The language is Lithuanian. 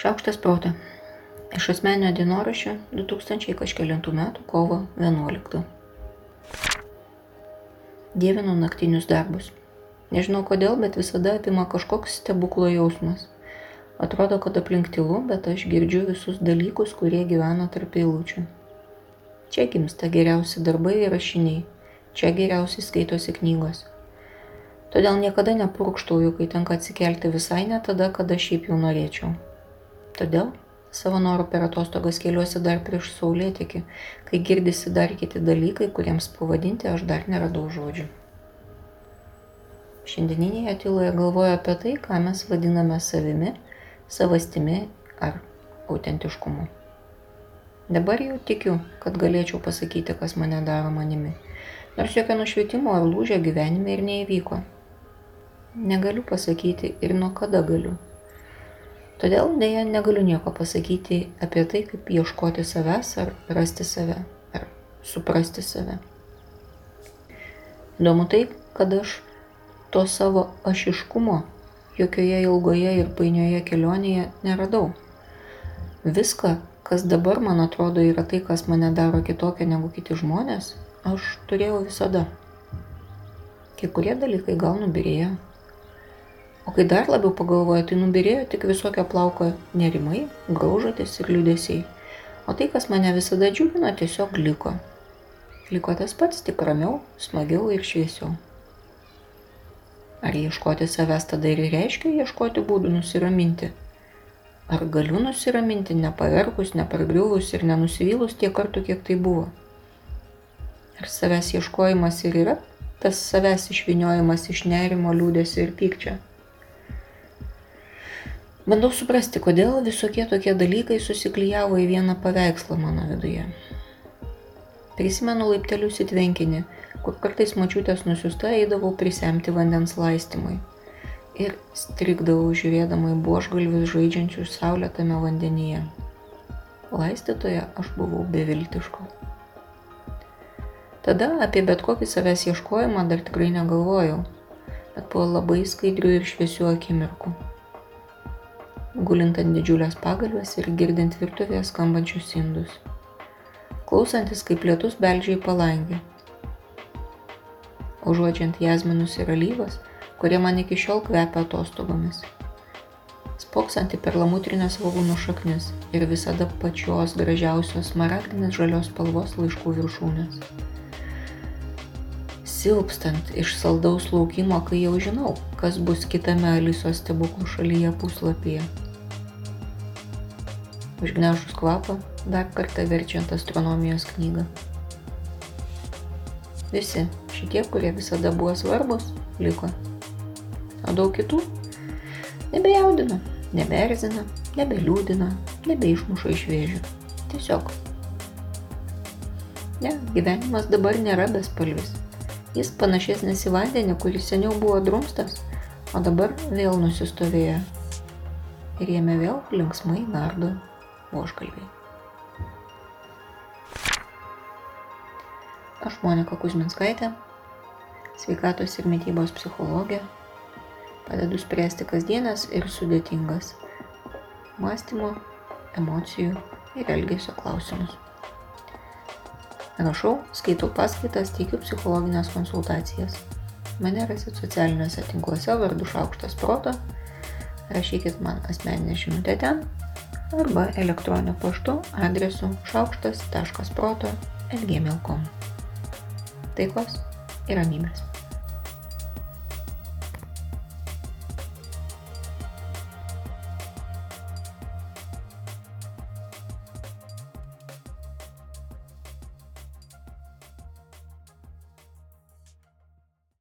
Šaukštas proto. Iš asmeninio dienoraščio 2000 kažkėlintų metų kovo 11. Dievinu naktinius darbus. Nežinau kodėl, bet visada apima kažkoks stebuklo jausmas. Atrodo, kad aplink tylu, bet aš girdžiu visus dalykus, kurie gyvena tarp eilučių. Čia gimsta geriausi darbai ir rašiniai. Čia geriausiai skaitosi knygos. Todėl niekada nepurkštauju, kai tenka atsikelti visai ne tada, kada šiaip jau norėčiau. Todėl savo norų per atostogas keliuosi dar prieš saulėtekį, kai girdisi dar kiti dalykai, kuriems pavadinti aš dar neradau žodžių. Šiandieninėje tyloje galvoju apie tai, ką mes vadiname savimi, savastimi ar autentiškumu. Dabar jau tikiu, kad galėčiau pasakyti, kas mane daro manimi. Nors jokio nušvietimo ar lūžio gyvenime ir neįvyko. Negaliu pasakyti ir nuo kada galiu. Todėl dėja negaliu nieko pasakyti apie tai, kaip ieškoti savęs ar rasti save, ar suprasti save. Įdomu tai, kad aš to savo ašiškumo jokioje ilgoje ir painioje kelionėje neradau. Viską, kas dabar man atrodo yra tai, kas mane daro kitokią negu kiti žmonės, aš turėjau visada. Kai kurie dalykai gal nubirėjo. O kai dar labiau pagalvoju, tai nubirėjo tik visokio plauko nerimai, graužatis ir liūdėsiai. O tai, kas mane visada džiugino, tiesiog liko. Liko tas pats, tik ramiau, smagiau ir šviesiau. Ar ieškoti savęs tada ir reiškia ieškoti būdų nusiraminti? Ar galiu nusiraminti, nepaverkus, nepargriuvus ir nenusivylus tiek kartų, kiek tai buvo? Ar savęs ieškojimas ir yra tas savęs išviniojimas iš nerimo, liūdėsio ir pykčio? Bandau suprasti, kodėl visokie tokie dalykai susiklyjavo į vieną paveikslą mano viduje. Prisimenu laiptelius į tvenkinį, kur kartais mačiutės nusiusta eidavau prisemti vandens laistymui. Ir strikdavau žiūrėdama į buožgalvius žaidžiančius saulėtame vandenyje. Laistytoje aš buvau beviltiško. Tada apie bet kokį savęs ieškojimą dar tikrai negalvojau, bet buvo labai skaidrių ir šviesių akimirkų gulint ant didžiulės pagalvės ir girdint virtuvėje skambančius indus. Klausantis, kaip lietus beldžia į palangę. Užuodžiant jazminus ir alyvas, kurie man iki šiol kvepia atostogomis. Spoksant į perlamutrinės svogūnų šaknis ir visada pačios gražiausios smaragdinės žalios spalvos laiškų viršūnės. Silpstant iš saldaus laukimo, kai jau žinau, kas bus kitame Alisos stebuklų šalyje puslapyje užgniaužus kvapą, dar kartą verčiant astronomijos knygą. Visi šitie, kurie visada buvo svarbus, liko. O daug kitų nebejaudina, nebeerzina, nebeliūdina, nebeišmuša iš vėžių. Tiesiog. Ne, gyvenimas dabar nėra bespalvis. Jis panašesnis į vandenį, kuris seniau buvo drumstas, o dabar vėl nusistovėjo. Ir jame vėl linksmai nardo buožgalviai. Aš Monika Kuzminskaitė, sveikatos ir mytybos psichologė, padedu spręsti kasdienas ir sudėtingas mąstymo, emocijų ir elgesio klausimus. Rašau, skaitau paskaitas, teikiu psichologinės konsultacijas. Mane rasit socialiniuose tinkluose vardu Šaukštas Proto. Rašykit man asmeninę žinutę ten arba elektroniniu paštu adresu šaukštas.proto.gmail.com. Taikos ir ramybės.